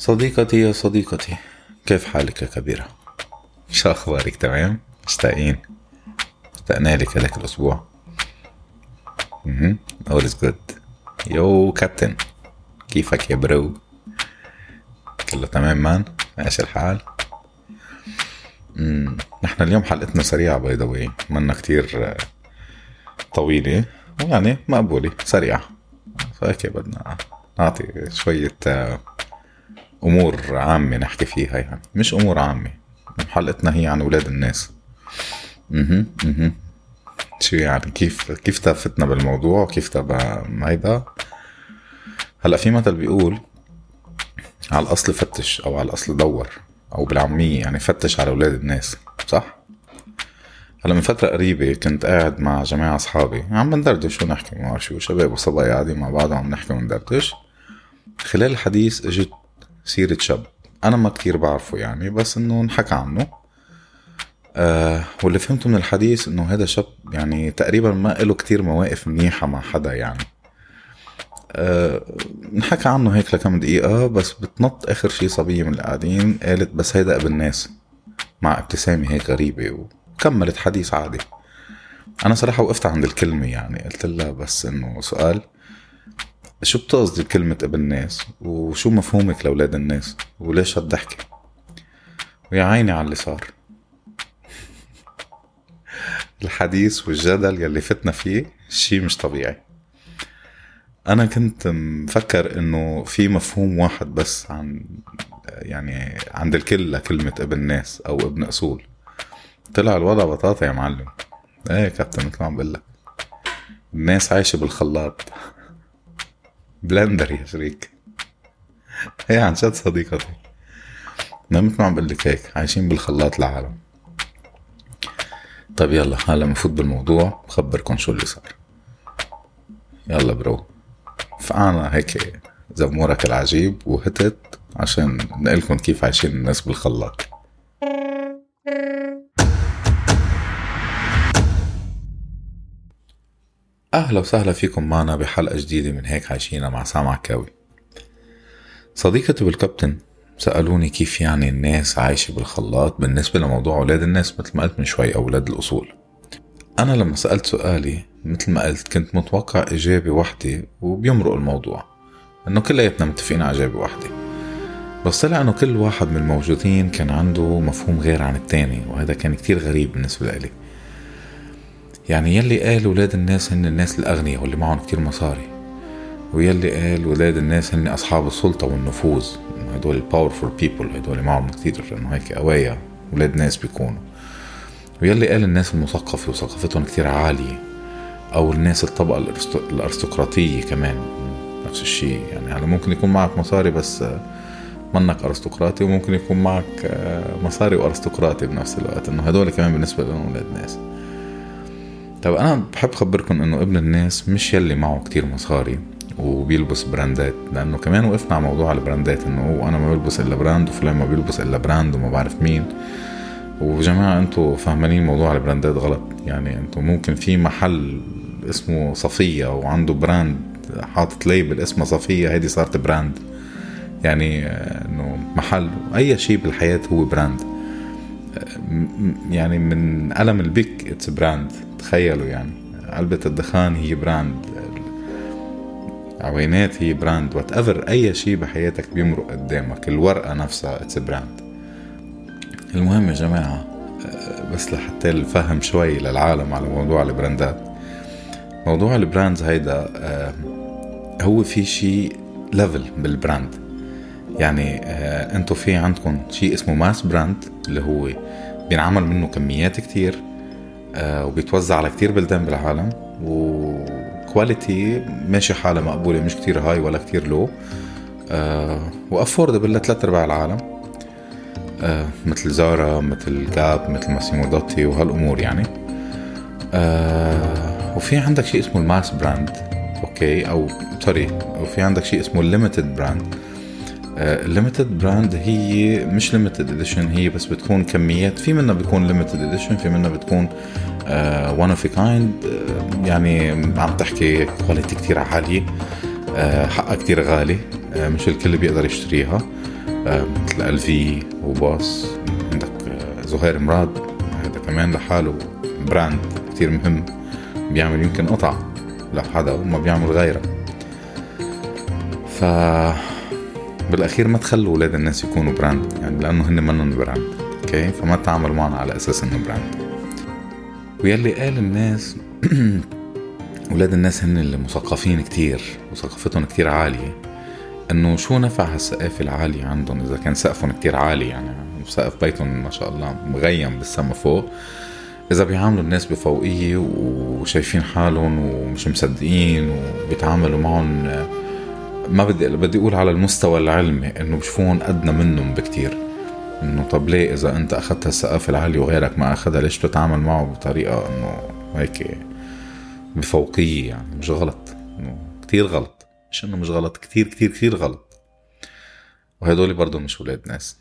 صديقتي يا صديقتي كيف حالك يا كبيرة؟ شو أخبارك تمام؟ مشتاقين؟ اشتقنا لك هذاك الأسبوع أها is good يو كابتن كيفك يا bro؟ كله تمام man؟ ماشي الحال؟ نحن اليوم حلقتنا سريعة by the way منا كتير آه، طويلة يعني مقبولة سريعة فهيك بدنا نعطي شوية آه، أمور عامة نحكي فيها يعني. مش أمور عامة. حلقتنا هي عن أولاد الناس. أها أها شو يعني؟ كيف كيف تفتنا بالموضوع؟ كيف تبع هيدا؟ هلأ في مثل بيقول على الأصل فتش أو على الأصل دور أو بالعامية يعني فتش على أولاد الناس صح؟ هلأ من فترة قريبة كنت قاعد مع جماعة أصحابي. عم بندردش ونحكي ما شو شباب وصبايا قاعدين مع بعض عم نحكي وندردش خلال الحديث اجت سيرة شاب. أنا ما كتير بعرفه يعني بس إنه انحكى عنه. آه واللي فهمته من الحديث إنه هذا شاب يعني تقريبا ما له كتير مواقف منيحة مع حدا يعني. آه انحكى عنه هيك لكم دقيقة بس بتنط آخر شي صبية من القاعدين قالت بس هيدا ابن ناس مع ابتسامة هيك غريبة وكملت حديث عادي. أنا صراحة وقفت عند الكلمة يعني قلت لها بس إنه سؤال. شو بتقصدي بكلمة ابن ناس وشو مفهومك لأولاد الناس؟ وليش هالضحكة ويا عيني على اللي صار. الحديث والجدل يلي فتنا فيه شي مش طبيعي. أنا كنت مفكر إنه في مفهوم واحد بس عن يعني عند الكل لكلمة ابن ناس أو ابن أصول. طلع الوضع بطاطا يا معلم. إيه كابتن مثل ما عم بقول لك. الناس عايشة بالخلاط. blender يا شريك. هي عن جد صديقتي. أنا مثل ما عم بقول لك هيك عايشين بالخلاط العالم. طيب يلا هلا بنفوت بالموضوع بخبركم شو اللي صار. يلا bro. فقعنا هيك زمورك العجيب وهتت عشان نقلكم كيف عايشين الناس بالخلاط. أهلا وسهلا فيكم معنا بحلقة جديدة من هيك عايشينا مع سامع كاوي. صديقتي بالكابتن سألوني كيف يعني الناس عايشة بالخلاط بالنسبة لموضوع أولاد الناس مثل ما قلت من شوي أولاد الأصول. أنا لما سألت سؤالي مثل ما قلت كنت متوقع إجابة واحدة وبيمرق الموضوع إنه كلياتنا متفقين على إجابة واحدة بس طلع إنه كل واحد من الموجودين كان عنده مفهوم غير عن التاني وهذا كان كتير غريب بالنسبة لي يعني يلي قال ولاد الناس هن الناس الأغنياء واللي معهم كتير مصاري. ويلي قال ولاد الناس هن أصحاب السلطة والنفوذ. هدول ال powerful people هدول معهم كتير إنه هيك قوايا ولاد ناس بيكونوا. ويلي قال الناس المثقفة وثقافتهم كتير عالية. أو الناس الطبقة الأرستقراطية كمان نفس الشيء. يعني هلا ممكن يكون معك مصاري بس آه، منك أرستقراطي وممكن يكون معك آه، مصاري وأرستقراطي بنفس الوقت. إنه هدول كمان بالنسبة لهم ولاد ناس. طب أنا بحب خبركم إنه ابن الناس مش يلي معه كتير مصاري وبيلبس brand ات لأنه كمان وقفنا على موضوع ال brand ات إنه أنا ما بلبس إلا brand وفلان ما بيلبس إلا brand وما بعرف مين. وجماعة أنتوا فاهمانين موضوع ال brand ات غلط. يعني أنتوا ممكن في محل اسمه صفية وعنده brand حاطط label اسمه صفية هيدي صارت brand. يعني إنه محل أي شيء بالحياة هو brand. يعني من قلم البيك it's brand تخيلوا يعني. علبة الدخان هي brand عوينات هي brand whatever أي شيء بحياتك بيمرق قدامك. الورقة نفسها it's brand المهم يا جماعة آه، بس لحتى الفهم شوي للعالم على موضوع ال brand ات. موضوع ال brands هيدا آه، هو في شيء level بال brand يعني آه أنتوا في عندكم شيء اسمه mass brand اللي هو بينعمل منه كميات كتير آه وبيتوزع على كتير بلدان بالعالم و quality ماشي حالة مقبولة مش كتير high ولا كتير low آه و affordable لثلاث أرباع العالم آه مثل زارا مثل جاب مثل ماسيمو دوتي وهالأمور يعني. آه وفي عندك شيء اسمه ال mass brand okay؟ أو sorry وفي عندك شيء اسمه ال limited brand. ال limited brand هي مش limited edition هي بس بتكون كميات. في منها بتكون limited edition في منها بتكون one of kind يعني عم تحكي quality كتير عالية آه، حقها كتير غالي آه، مش الكل بيقدر يشتريها. آه، مثل الفي وباص عندك آه، زهير مراد هذا كمان لحاله brand كتير مهم بيعمل يمكن قطع. لحدا وما بيعمل غيرها ف بالأخير ما تخلوا أولاد الناس يكونوا brand يعني لأنه هن منهم brand okay؟ فما تعاملوا معنا على أساس إنه brand. ويلي قال الناس ولاد الناس هن اللي مثقفين كتير وثقافتهم كتير عالية. إنه شو نفع هالثقافة العالية عندهم؟ إذا كان سقفهم كتير عالي يعني سقف بيتهم ما شاء الله مغيم بالسما فوق. إذا بيعاملوا الناس بفوقية وشايفين حالهم ومش مصدقين وبيتعاملوا معهم ما بدي بدي أقول على المستوى العلمي إنه بشوفون أدنى منهم بكتير. إنه طب ليه إذا أنت أخذت السقف العالي وغيرك ما أخذها؟ ليش تتعامل معه بطريقة إنه هيك بفوقية يعني؟ مش غلط. إنه كتير غلط. مش إنه مش غلط كتير كتير كتير غلط. وهدول برضه مش ولاد ناس.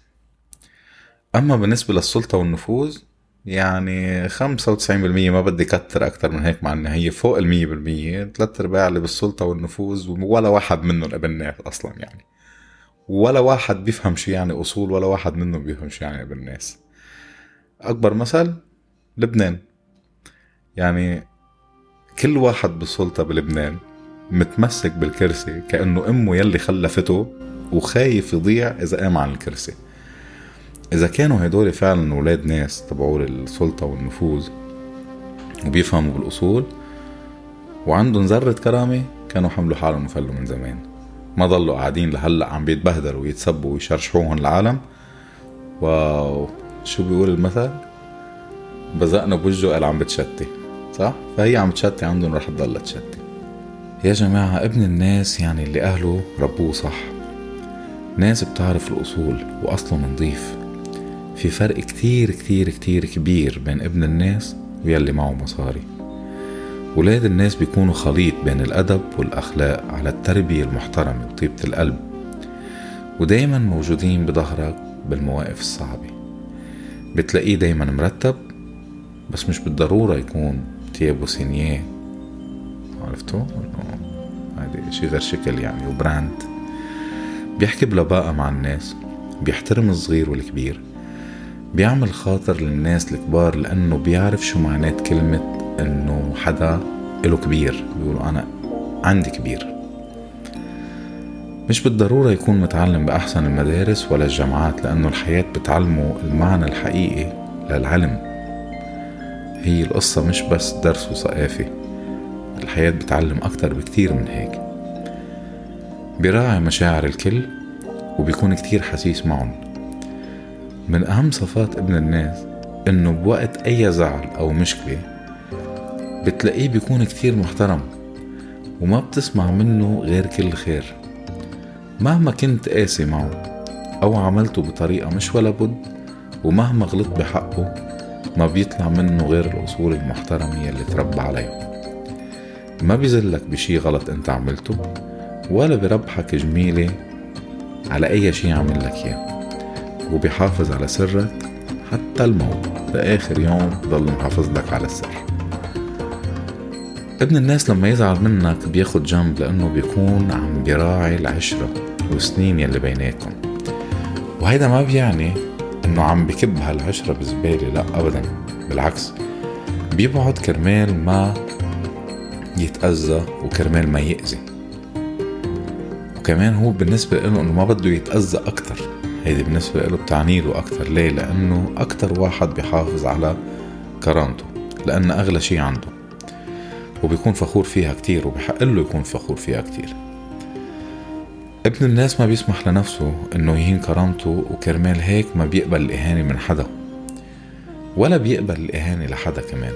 أما بالنسبة للسلطة والنفوذ يعني خمسة وتسعين بالمية ما بدي كتر أكتر من هيك مع إن هي فوق المية بالمية ثلاث أرباع اللي بالسلطة والنفوذ ولا واحد منهم ابن ناس أصلا يعني. ولا واحد بيفهم شو يعني أصول ولا واحد منهم بيفهم شو يعني ابن ناس. أكبر مثل لبنان. يعني كل واحد بالسلطة بلبنان متمسك بالكرسي كأنه أمه يلي خلفته وخايف يضيع إذا قام عن الكرسي. إذا كانوا هدول فعلا ولاد ناس تبعوا السلطة والنفوذ وبيفهموا بالأصول وعندهم ذرة كرامة كانوا حملوا حالهم وفلوا من زمان. ما ضلوا قاعدين لهلأ عم بيتبهدلوا ويتسبوا ويشرشحوهم العالم واو شو بيقول المثل؟ بزقنا بوجهه قال عم بتشتي صح؟ فهي عم تشتي عندهم رح تضل تشتي. يا جماعة ابن الناس يعني اللي أهله ربوه صح. ناس بتعرف الأصول وأصله نظيف. في فرق كتير كتير كتير كبير بين ابن الناس ويلي معه مصاري. ولاد الناس بيكونوا خليط بين الأدب والأخلاق على التربية المحترمة وطيبة القلب ودايما موجودين بظهرك بالمواقف الصعبة. بتلاقيه دايما مرتب بس مش بالضرورة يكون تيابو سينيه عرفتوا؟ هذا شي غير شكل يعني وبراند بيحكي بلباقة مع الناس بيحترم الصغير والكبير. بيعمل خاطر للناس الكبار لأنه بيعرف شو معنات كلمة إنه حدا إله كبير. بيقولوا أنا عندي كبير. مش بالضرورة يكون متعلم بأحسن المدارس ولا الجامعات لأنه الحياة بتعلمه المعنى الحقيقي للعلم. هي القصة مش بس درس وثقافة الحياة بتعلم أكتر بكتير من هيك. بيراعي مشاعر الكل وبيكون كتير حسيس معهم. من أهم صفات ابن الناس إنه بوقت أي زعل أو مشكلة بتلاقيه بيكون كتير محترم وما بتسمع منه غير كل خير. مهما كنت قاسي معه أو عملته بطريقة مش ولا بد ومهما غلطت بحقه ما بيطلع منه غير الأصول المحترمة يلي تربى عليها ما بيزلك بشي غلط أنت عملته ولا بربحك جميلة على أي شي عمل لك إياه. وبيحافظ على سرك حتى الموت. بآخر يوم ضل محافظ لك على السر. ابن الناس لما يزعل منك بياخد جنب لأنه بيكون عم بيراعي العشرة والسنين يلي بيناتكم وهيدا ما بيعني إنه عم بكب هالعشرة بزبالة لا ابدا. بالعكس بيبعد كرمال ما يتأذى وكرمال ما يأذي. وكمان هو بالنسبة له إنه ما بده يتأذى أكتر. هيدي بالنسبة له بتعني له أكتر. ليه؟ لأنه أكتر واحد بيحافظ على كرامته لأن أغلى شي عنده. وبيكون فخور فيها كتير وبحق له يكون فخور فيها كتير. ابن الناس ما بيسمح لنفسه إنه يهين كرامته وكرمال هيك ما بيقبل الإهانة من حدا. ولا بيقبل الإهانة لحدا كمان.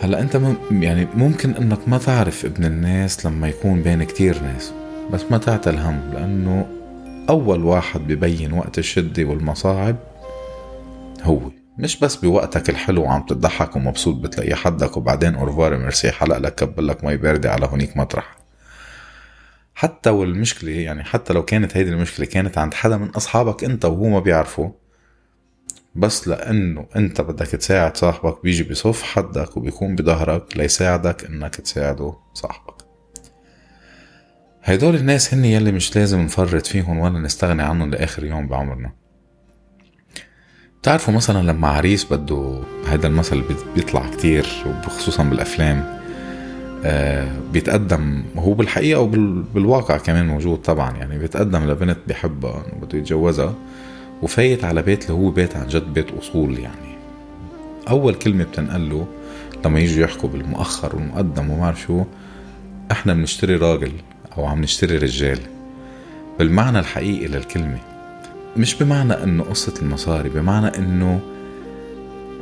هلأ أنت مم يعني ممكن إنك ما تعرف ابن الناس لما يكون بين كتير ناس بس ما تعتل هم لأنه أول واحد ببين وقت الشدة والمصاعب هو. مش بس بوقتك الحلو وعم تضحك ومبسوط بتلاقي حدك وبعدين اورفار ميرسي حلق لك كبل لك مي باردة على هونيك مطرح. حتى والمشكلة يعني حتى لو كانت هيدي المشكلة كانت عند حدا من أصحابك أنت وهو ما بيعرفه بس لأنه أنت بدك تساعد صاحبك بيجي بصف حدك وبيكون بظهرك ليساعدك إنك تساعده صاحبك. هيدول الناس هن يلي مش لازم نفرط فيهم ولا نستغني عنهم لآخر يوم بعمرنا. بتعرفوا مثلا لما عريس بده هذا المثل بيطلع كتير وخصوصا بالأفلام آه بيتقدم هو بالحقيقة وبالواقع كمان موجود طبعا يعني بيتقدم لبنت بيحبها بده يتجوزها وفايت على بيت اللي هو بيت عن جد بيت أصول يعني. أول كلمة بتنقل له لما يجوا يحكوا بالمؤخر والمقدم وما شو إحنا بنشتري راجل أو عم نشتري رجال. بالمعنى الحقيقي للكلمة مش بمعنى إنه قصة المصاري بمعنى إنه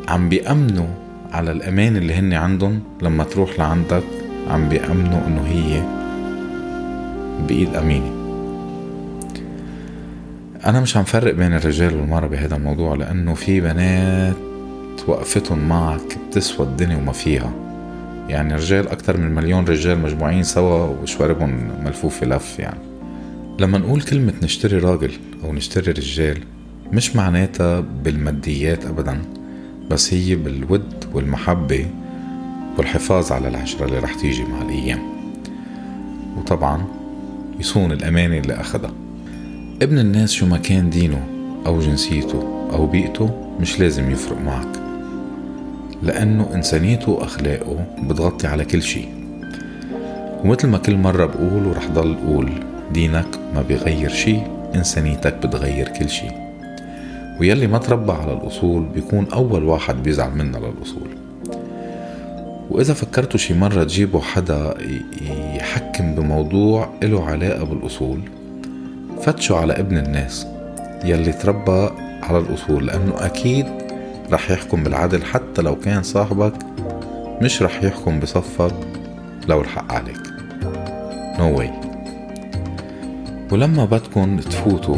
عم بيأمنوا على الأمان اللي هن عندهم لما تروح لعندك عم بيأمنوا إنه هي بإيد أمينة. أنا مش عم فرق بين الرجال والمرأة بهذا الموضوع لأنه في بنات وقفتهم معك بتسوى الدنيا وما فيها. يعني رجال أكتر من مليون رجال مجموعين سوا وشواربهم ملفوفة لف يعني. لما نقول كلمة نشتري راجل أو نشتري رجال مش معناتها بالماديات أبدا بس هي بالود والمحبة والحفاظ على العشرة اللي رح تيجي مع الأيام. وطبعا يصون الأمانة اللي أخدها ابن الناس شو ما كان دينه أو جنسيته أو بيئته مش لازم يفرق معك. لأنه إنسانيته وأخلاقه بتغطي على كل شي ومثل ما كل مرة بقول ورح ضل أقول دينك ما بيغير شي إنسانيتك بتغير كل شي ويلي ما تربى على الأصول بيكون أول واحد بيزعل منا للأصول. وإذا فكرتوا شي مرة تجيبوا حدا يحكم بموضوع إله علاقة بالأصول فتشوا على ابن الناس يلي تربى على الأصول لأنه أكيد رح يحكم بالعدل حتى لو كان صاحبك مش رح يحكم بصفك لو الحق عليك. No واي ولما بدكن تفوتوا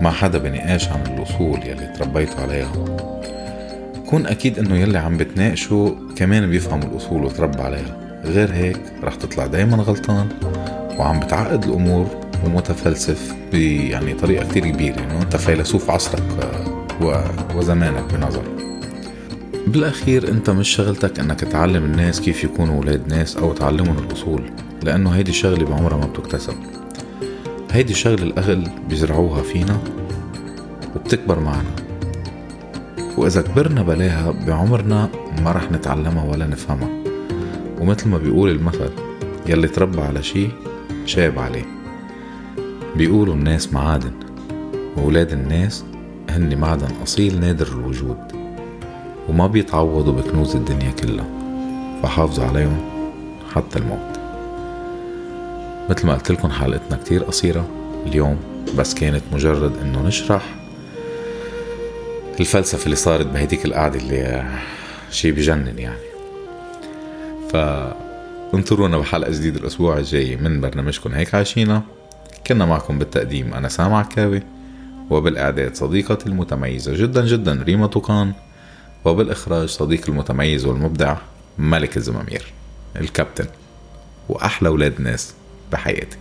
مع حدا بنقاش عن الأصول يلي تربيتوا عليها كون أكيد إنه يلي عم بتناقشوا كمان بيفهم الأصول وتربى عليها غير هيك رح تطلع دايما غلطان وعم بتعقد الأمور ومتفلسف يعني طريقة كتير كبيرة إنه أنت فيلسوف عصرك وزمانك بنظري بالأخير أنت مش شغلتك أنك تعلم الناس كيف يكونوا ولاد ناس أو تعلمهم الأصول لأنه هيدي شغلة بعمرها ما بتكتسب. هيدي شغلة الأهل بيزرعوها فينا وبتكبر معنا. وإذا كبرنا بلاها بعمرنا ما رح نتعلمها ولا نفهمها. ومثل ما بيقول المثل يلي تربى على شي شاب عليه. بيقولوا الناس معادن وولاد الناس هن معدن أصيل نادر الوجود وما بيتعوضوا بكنوز الدنيا كلها فحافظوا عليهم حتى الموت. مثل ما قلت لكم حلقتنا كتير قصيرة اليوم بس كانت مجرد إنه نشرح الفلسفة اللي صارت بهديك القعدة اللي شي بجنن يعني. ف انطرونا بحلقة جديدة الأسبوع الجاي من برنامجكم هيك عايشينا. كنا معكم بالتقديم أنا سامع كاوي وبالإعداد صديقتي المتميزة. جدا جدا ريما توكان. وبالإخراج صديقي المتميز والمبدع ملك الزمامير الكابتن وأحلى ولاد ناس بحياتي.